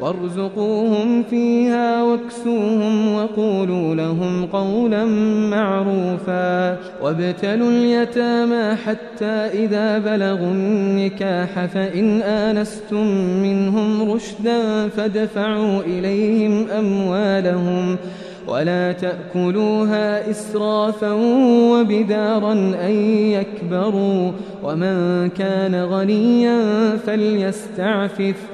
وارزقوهم فيها واكسوهم وقولوا لهم قولا معروفا وابتلوا اليتامى حتى إذا بلغوا النكاح فإن آنستم منهم رشدا فادفعوا إليهم أموالهم ولا تأكلوها إسرافا وبدارا أن يكبروا ومن كان غنيا فليستعفف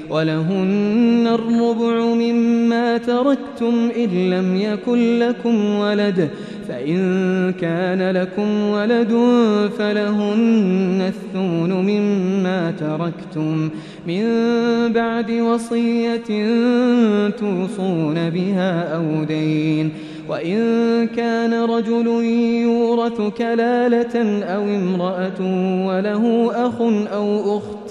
ولهن الربع مما تركتم إن لم يكن لكم ولد فإن كان لكم ولد فلهن الثمن مما تركتم. من بعد وصية توصون بها أو دين. وإن كان رجل يورث كلالة أو امرأة وله أخ أو أخت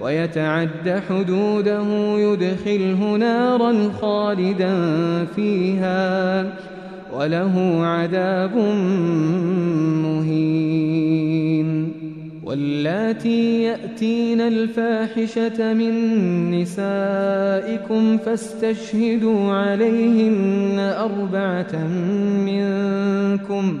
ويتعد حدوده يدخله نارا خالدا فيها وله عذاب مهين. واللاتي يأتين الفاحشة من نسائكم فاستشهدوا عليهن أربعة منكم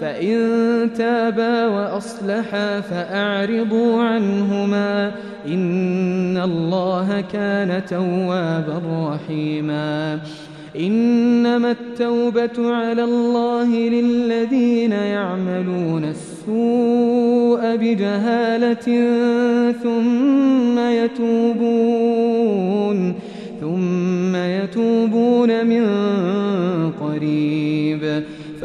فإن تابا وأصلحا فأعرضوا عنهما إن الله كان توابا رحيما. إنما التوبة على الله للذين يعملون السوء بجهالة ثم يتوبون ثم يتوبون من قريب.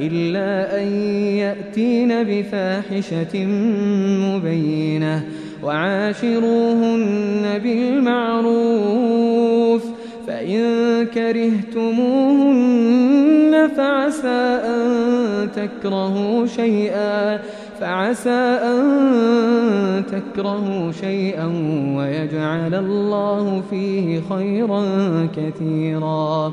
إلا أن يأتين بفاحشة مبينة وعاشروهن بالمعروف فإن كرهتموهن فعسى أن تكرهوا شيئا فعسى أن تكرهوا شيئا ويجعل الله فيه خيرا كثيرا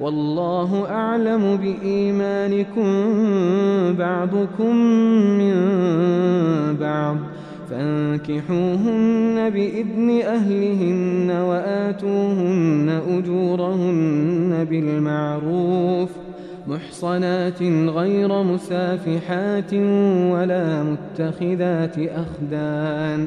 والله أعلم بإيمانكم بعضكم من بعض فانكحوهن بإذن أهلهن وآتوهن أجورهن بالمعروف محصنات غير مسافحات ولا متخذات أخدان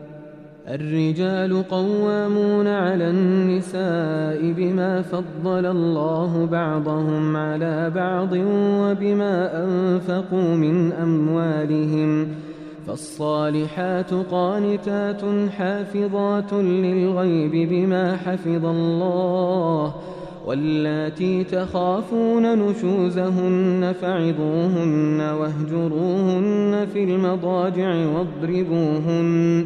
الرجال قوامون على النساء بما فضل الله بعضهم على بعض وبما أنفقوا من أموالهم فالصالحات قانتات حافظات للغيب بما حفظ الله واللاتي تخافون نشوزهن فعظوهن واهجروهن في المضاجع واضربوهن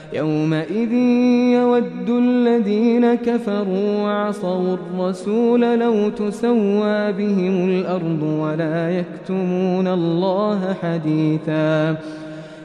يومئذ يود الذين كفروا وعصوا الرسول لو تسوى بهم الأرض ولا يكتمون الله حديثا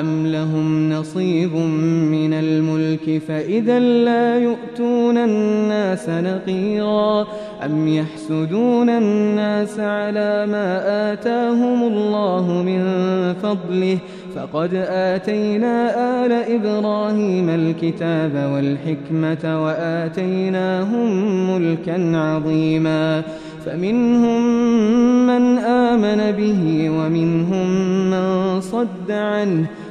أم لهم نصيب من الملك فإذا لا يؤتون الناس نقيرا أم يحسدون الناس على ما آتاهم الله من فضله فقد آتينا آل إبراهيم الكتاب والحكمة وآتيناهم ملكا عظيما فمنهم من آمن به ومنهم من صد عنه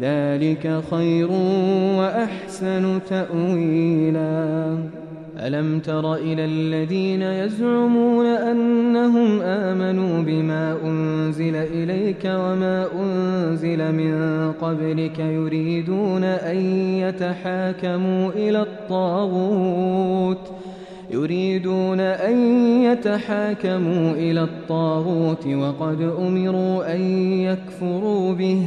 ذلك خير وأحسن تأويلا. ألم تر إلى الذين يزعمون أنهم آمنوا بما أنزل إليك وما أنزل من قبلك يريدون أن يتحاكموا إلى الطاغوت يريدون أن يتحاكموا إلى الطاغوت وقد أمروا أن يكفروا به.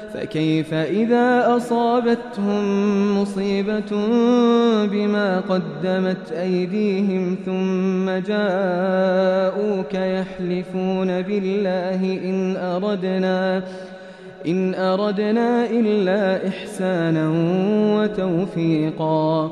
فكيف إذا أصابتهم مصيبة بما قدمت أيديهم ثم جاءوك يحلفون بالله إن أردنا إن أردنا إلا إحسانا وتوفيقا.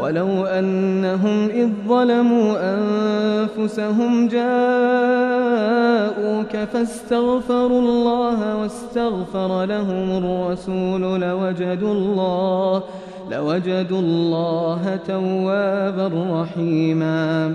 ولو أنهم إذ ظلموا أنفسهم جاءوك فاستغفروا الله واستغفر لهم الرسول لوجدوا الله لوجدوا الله توابا رحيما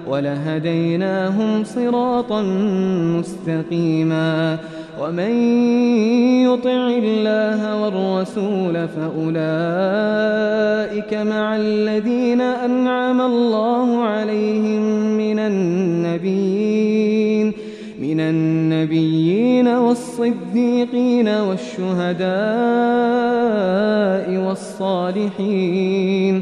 ولهديناهم صراطا مستقيما. ومن يطع الله والرسول فأولئك مع الذين أنعم الله عليهم من النبيين من النبيين والصديقين والشهداء والصالحين.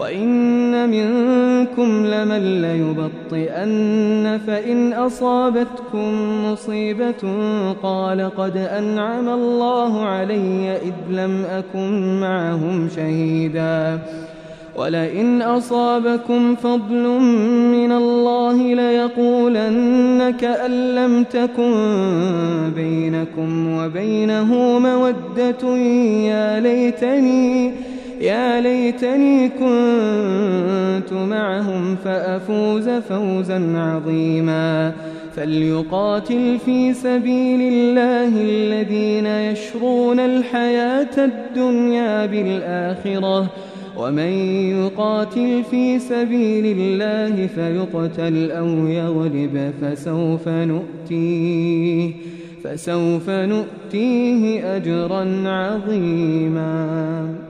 وإن منكم لمن ليبطئن فإن أصابتكم مصيبة قال قد أنعم الله علي إذ لم أكن معهم شهيدا ولئن أصابكم فضل من الله ليقولن كأن لم تكن بينكم وبينه مودة يا ليتني يا ليتني كنت معهم فأفوز فوزا عظيما. فليقاتل في سبيل الله الذين يشرون الحياة الدنيا بالآخرة. ومن يقاتل في سبيل الله فيقتل أو يغلب فسوف نؤتيه فسوف نؤتيه أجرا عظيما.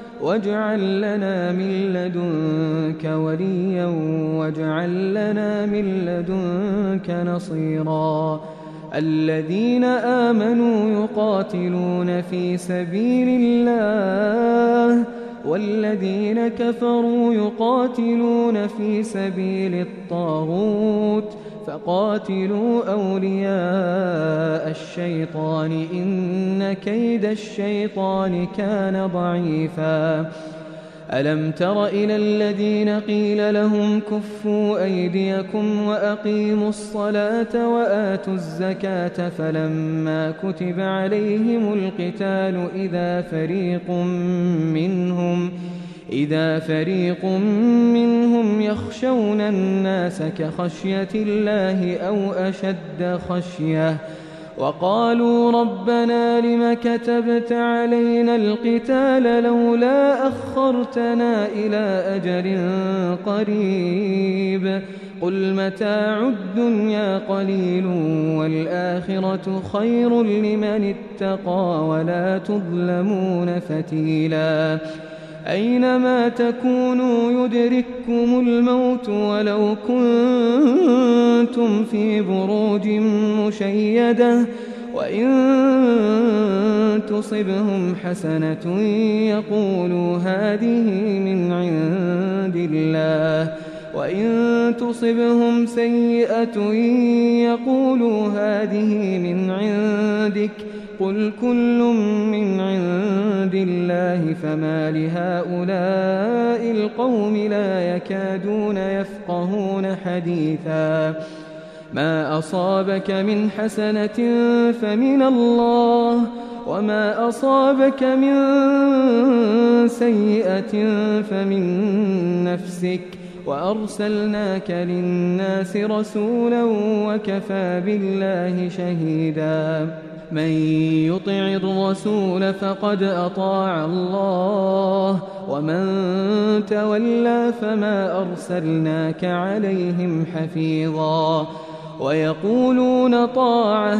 واجعل لنا من لدنك وليا واجعل لنا من لدنك نصيرا. الذين آمنوا يقاتلون في سبيل الله والذين كفروا يقاتلون في سبيل الطاغوت فقاتلوا أولياء الشيطان إن كيد الشيطان كان ضعيفا. ألم تر إلى الذين قيل لهم كفوا أيديكم وأقيموا الصلاة وآتوا الزكاة فلما كتب عليهم القتال إذا فريق منهم إذا فريق منهم يخشون الناس كخشية الله أو أشد خشية وقالوا ربنا لم كتبت علينا القتال لولا أخرتنا إلى أجل قريب قل متاع الدنيا قليل والآخرة خير لمن اتقى ولا تظلمون فتيلا أينما تكونوا يدرككم الموت ولو كنتم في بروج مشيدة وإن تصبهم حسنة يقولوا هذه من عند الله وإن تصبهم سيئة يقولوا هذه من عندك قل كل من عند الله فما لهؤلاء القوم لا يكادون يفقهون حديثا ما أصابك من حسنة فمن الله وما أصابك من سيئة فمن نفسك وأرسلناك للناس رسولا وكفى بالله شهيدا من يطع الرسول فقد أطاع الله ومن تولى فما أرسلناك عليهم حفيظا. ويقولون طاعة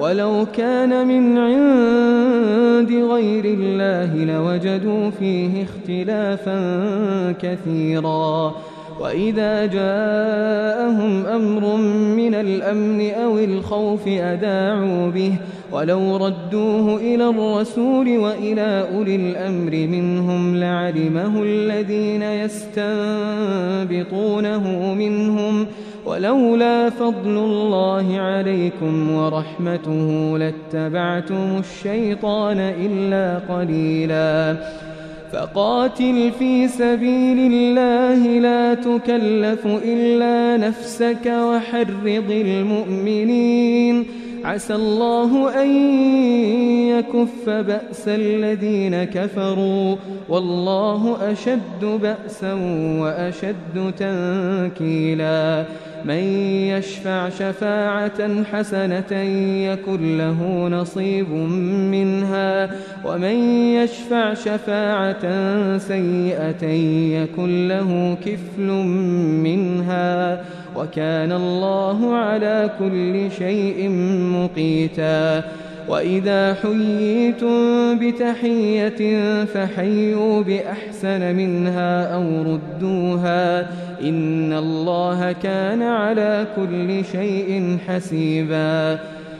ولو كان من عند غير الله لوجدوا فيه اختلافا كثيرا. وإذا جاءهم أمر من الأمن أو الخوف أداعوا به. ولو ردوه إلى الرسول وإلى أولي الأمر منهم لعلمه الذين يستنبطونه منهم. ولولا فضل الله عليكم ورحمته لاتبعتم الشيطان إلا قليلا. فقاتل في سبيل الله لا تكلف إلا نفسك وحرض المؤمنين. عسى الله أن يكف بأس الذين كفروا والله أشد بأسا وأشد تنكيلا. من يشفع شفاعة حسنة يكن له نصيب منها. ومن يشفع شفاعة سيئة يكن له كفل منها. وكان الله على كل شيء مقيتا. وإذا حييتم بتحية فحيوا بأحسن منها أو ردوها. إن الله كان على كل شيء حسيبا.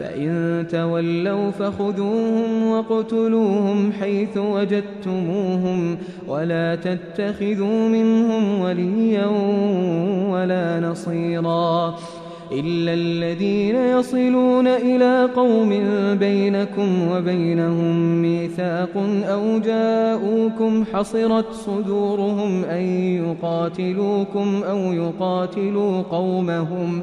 فإن تولوا فخذوهم واقتلوهم حيث وجدتموهم ولا تتخذوا منهم وليا ولا نصيراً إلا الذين يصلون إلى قوم بينكم وبينهم ميثاق أو جاءوكم حصرت صدورهم أن يقاتلوكم أو يقاتلوا قومهم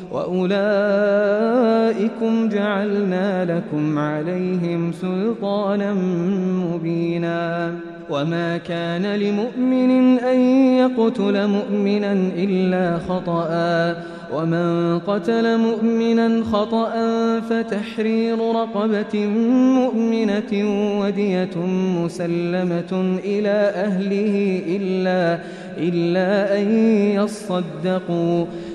وأولئكم جعلنا لكم عليهم سلطانا مبينا وما كان لمؤمن أن يقتل مؤمنا إلا خطأ ومن قتل مؤمنا خطأ فتحرير رقبة مؤمنة ودية مسلمة إلى أهله إلا, إلا أن يصدقوا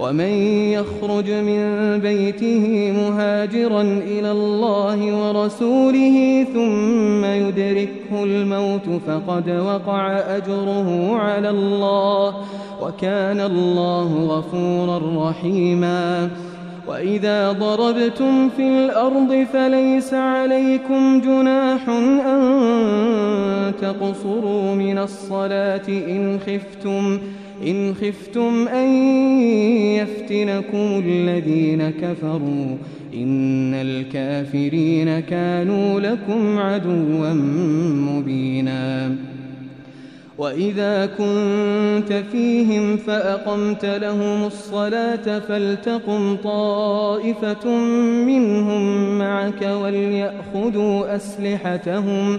ومن يخرج من بيته مهاجرا إلى الله ورسوله ثم يدركه الموت فقد وقع أجره على الله وكان الله غفورا رحيما. وإذا ضربتم في الأرض فليس عليكم جناح أن تقصروا من الصلاة إن خفتم إن خفتم أن يفتنكم الذين كفروا إن الكافرين كانوا لكم عدوا مبينا. وإذا كنت فيهم فأقمت لهم الصلاة فلتقم طائفة منهم معك وليأخذوا أسلحتهم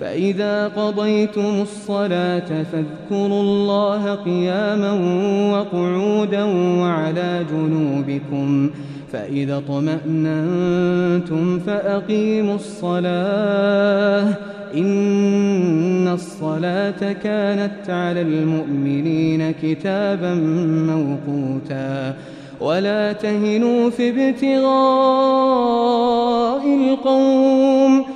فإذا قضيتم الصلاة فاذكروا الله قياما وقعودا وعلى جنوبكم فإذا طمأننتم فأقيموا الصلاة إن الصلاة كانت على المؤمنين كتابا موقوتا ولا تهنوا في ابتغاء القوم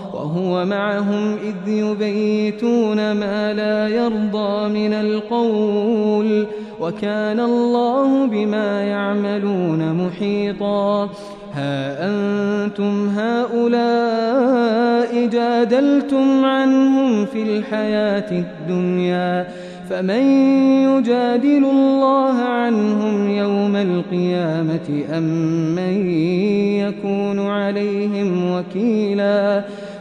وهو معهم إذ يبيتون ما لا يرضى من القول وكان الله بما يعملون محيطا. ها أنتم هؤلاء جادلتم عنهم في الحياة الدنيا فمن يجادل الله عنهم يوم القيامة أم من يكون عليهم وكيلاً؟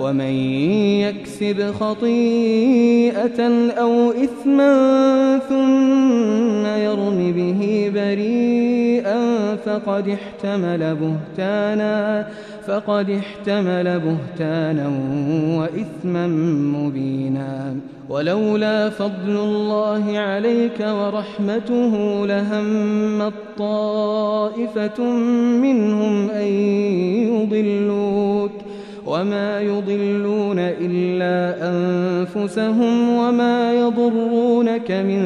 ومن يكسب خطيئة أو إثما ثم يرم به بريئا فقد احتمل بهتانا فقد احتمل بهتانا وإثما مبينا. ولولا فضل الله عليك ورحمته لهم طائفة منهم أن يضلوك. وما يضلون إلا أنفسهم وما يضرونك من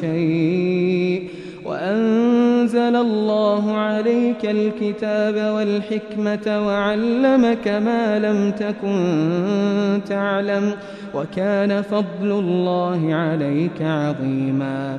شيء وأنزل الله عليك الكتاب والحكمة وعلمك ما لم تكن تعلم وكان فضل الله عليك عظيما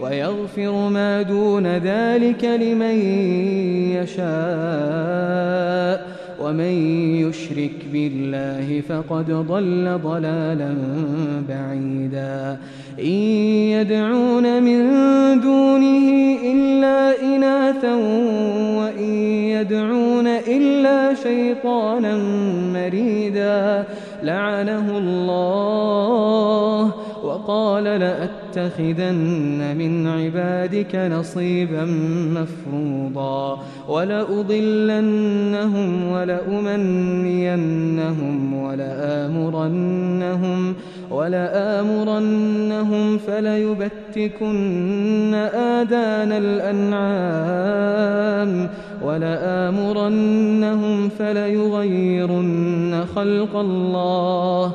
ويغفر ما دون ذلك لمن يشاء. ومن يشرك بالله فقد ضل ضلالا بعيدا. إن يدعون من دونه إلا إناثا وإن يدعون إلا شيطانا مريدا لعنه الله وقال لأتخذن من عبادك نصيبا مفروضا ولأضلنهم ولأمنينهم ولآمرنهم ولآمرنهم فليبتكن آذان الأنعام ولآمرنهم فليغيرن خلق الله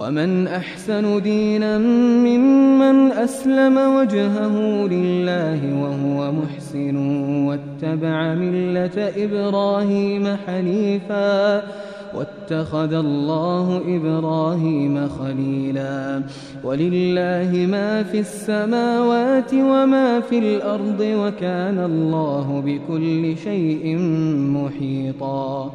ومن أحسن دينا ممن أسلم وجهه لله وهو محسن واتبع ملة إبراهيم حنيفاً واتخذ الله إبراهيم خليلا ولله ما في السماوات وما في الأرض وكان الله بكل شيء محيطا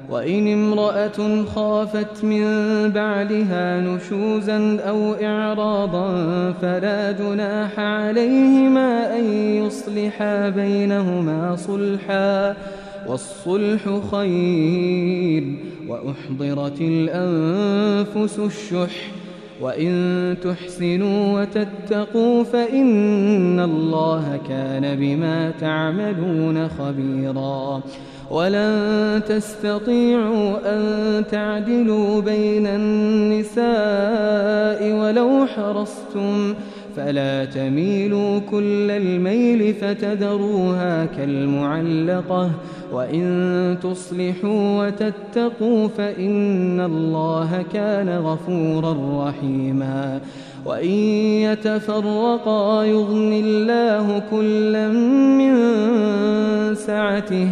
وإن امرأة خافت من بعلها نشوزا أو إعراضا فلا جناح عليهما أن يصلحا بينهما صلحا والصلح خير وأحضرت الأنفس الشح وإن تحسنوا وتتقوا فإن الله كان بما تعملون خبيرا ولن تستطيعوا أن تعدلوا بين النساء ولو حرصتم فلا تميلوا كل الميل فتذروها كالمعلقة وإن تصلحوا وتتقوا فإن الله كان غفورا رحيما وإن يتفرقا يغني الله كلا من سعته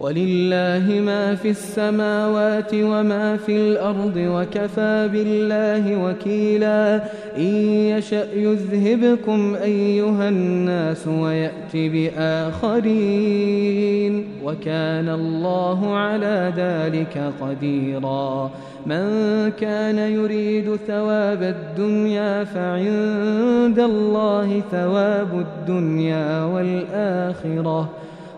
ولله ما في السماوات وما في الأرض وكفى بالله وكيلا. إن يشأ يذهبكم أيها الناس ويأت بآخرين. وكان الله على ذلك قديرا. من كان يريد ثواب الدنيا فعند الله ثواب الدنيا والآخرة.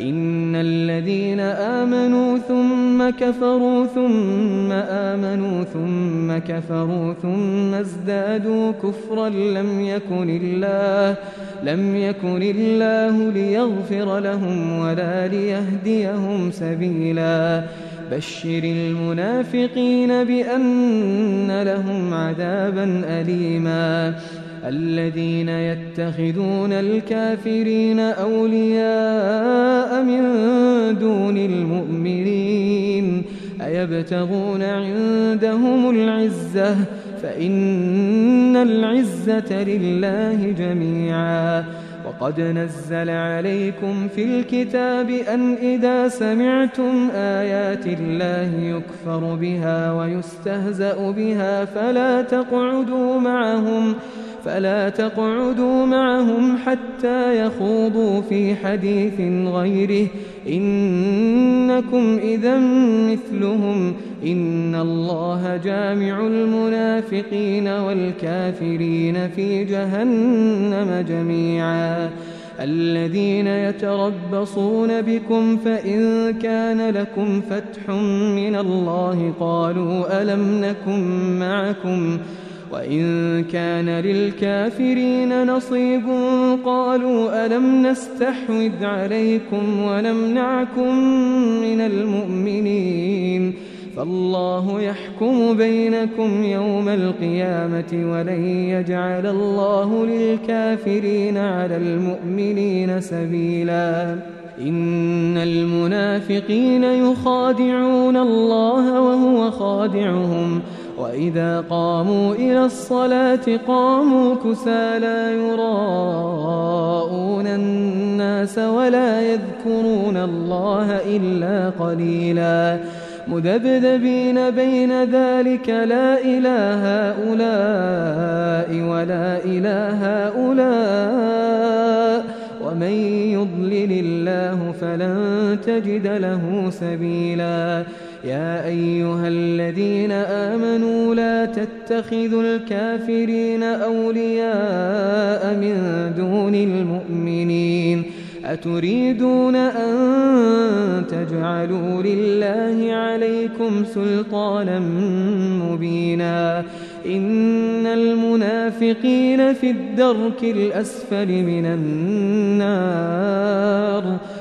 إن الذين آمنوا ثم كفروا ثم آمنوا ثم كفروا ثم ازدادوا كفرا لم يكن الله لم يكن الله ليغفر لهم ولا ليهديهم سبيلا. بشر المنافقين بأن لهم عذابا أليما. الذين يتخذون الكافرين أولياء من دون المؤمنين أيبتغون عندهم العزة؟ فإن العزة لله جميعا. وقد نزل عليكم في الكتاب أن إذا سمعتم آيات الله يكفر بها ويستهزأ بها فلا تقعدوا معهم. فلا تقعدوا معهم حتى يخوضوا في حديث غيره. إنكم إذا مثلهم. إن الله جامع المنافقين والكافرين في جهنم جميعا. الذين يتربصون بكم فإن كان لكم فتح من الله قالوا ألم نكن معكم ؟ وإن كان للكافرين نصيب قالوا ألم نستحوذ عليكم ونمنعكم من المؤمنين فالله يحكم بينكم يوم القيامة ولن يجعل الله للكافرين على المؤمنين سبيلا إن المنافقين يخادعون الله وهو خادعهم وإذا قاموا إلى الصلاة قاموا كسى لا يراءون الناس ولا يذكرون الله إلا قليلا مذبذبين بين ذلك لا إله هؤلاء ولا إله هؤلاء ومن يضلل الله فلن تجد له سبيلاً يا أيها الذين آمنوا لا تتخذوا الكافرين أولياء من دون المؤمنين أتريدون أن تجعلوا لله عليكم سلطانا مبينا إن المنافقين في الدرك الأسفل من النار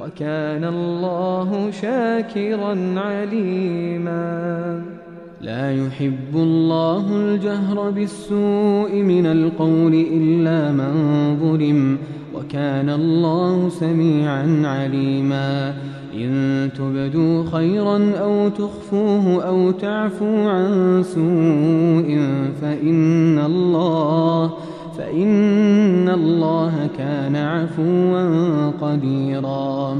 وكان الله شاكرا عليما. لا يحب الله الجهر بالسوء من القول إلا من ظلم وكان الله سميعا عليما. إن تبدوا خيرا أو تخفوه أو تعفوا عن سوء فإن الله فإن الله كان عفوا قديرا.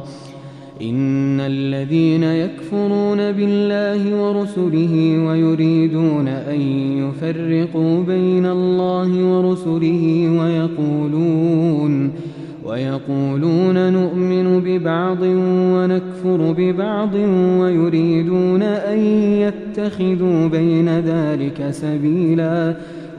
إن الذين يكفرون بالله ورسله ويريدون أن يفرقوا بين الله ورسله ويقولون ويقولون نؤمن ببعض ونكفر ببعض ويريدون أن يتخذوا بين ذلك سبيلا.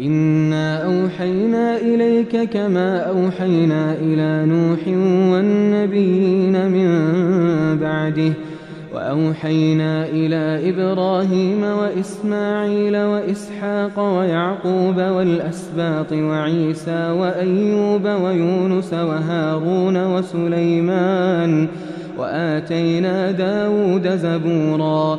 إنا أوحينا إليك كما أوحينا إلى نوح والنبيين من بعده وأوحينا إلى إبراهيم وإسماعيل وإسحاق ويعقوب والأسباط وعيسى وأيوب ويونس وهارون وسليمان وآتينا داود زبورا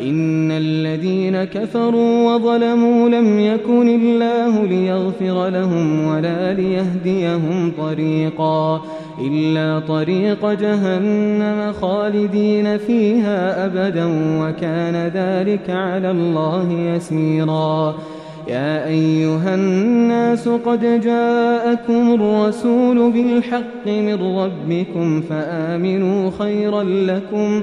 إن الذين كفروا وظلموا لم يكن الله ليغفر لهم ولا ليهديهم طريقا إلا طريق جهنم خالدين فيها أبدا وكان ذلك على الله يسيرا يا أيها الناس قد جاءكم الرسول بالحق من ربكم فآمنوا خيرا لكم